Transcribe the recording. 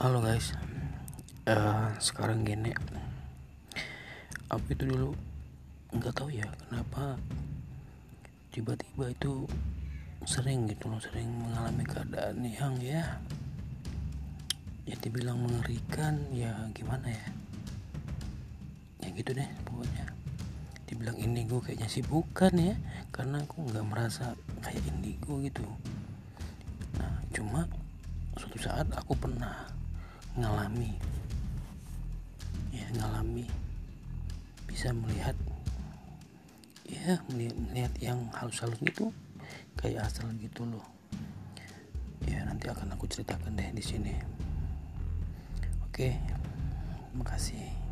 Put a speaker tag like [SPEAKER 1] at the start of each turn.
[SPEAKER 1] Halo guys, uh, sekarang gini, aku itu dulu nggak tahu ya kenapa tiba-tiba itu sering gitu loh, sering mengalami keadaan yang ya, ya dibilang mengerikan ya gimana ya, ya gitu deh pokoknya. Dibilang indigo kayaknya sih bukan ya, karena aku nggak merasa kayak indigo gitu. Nah cuma suatu saat aku pernah ngalami. Ya ngalami. Bisa melihat ya melihat, melihat yang halus-halus itu kayak asal gitu loh. Ya nanti akan aku ceritakan deh di sini. Oke makasih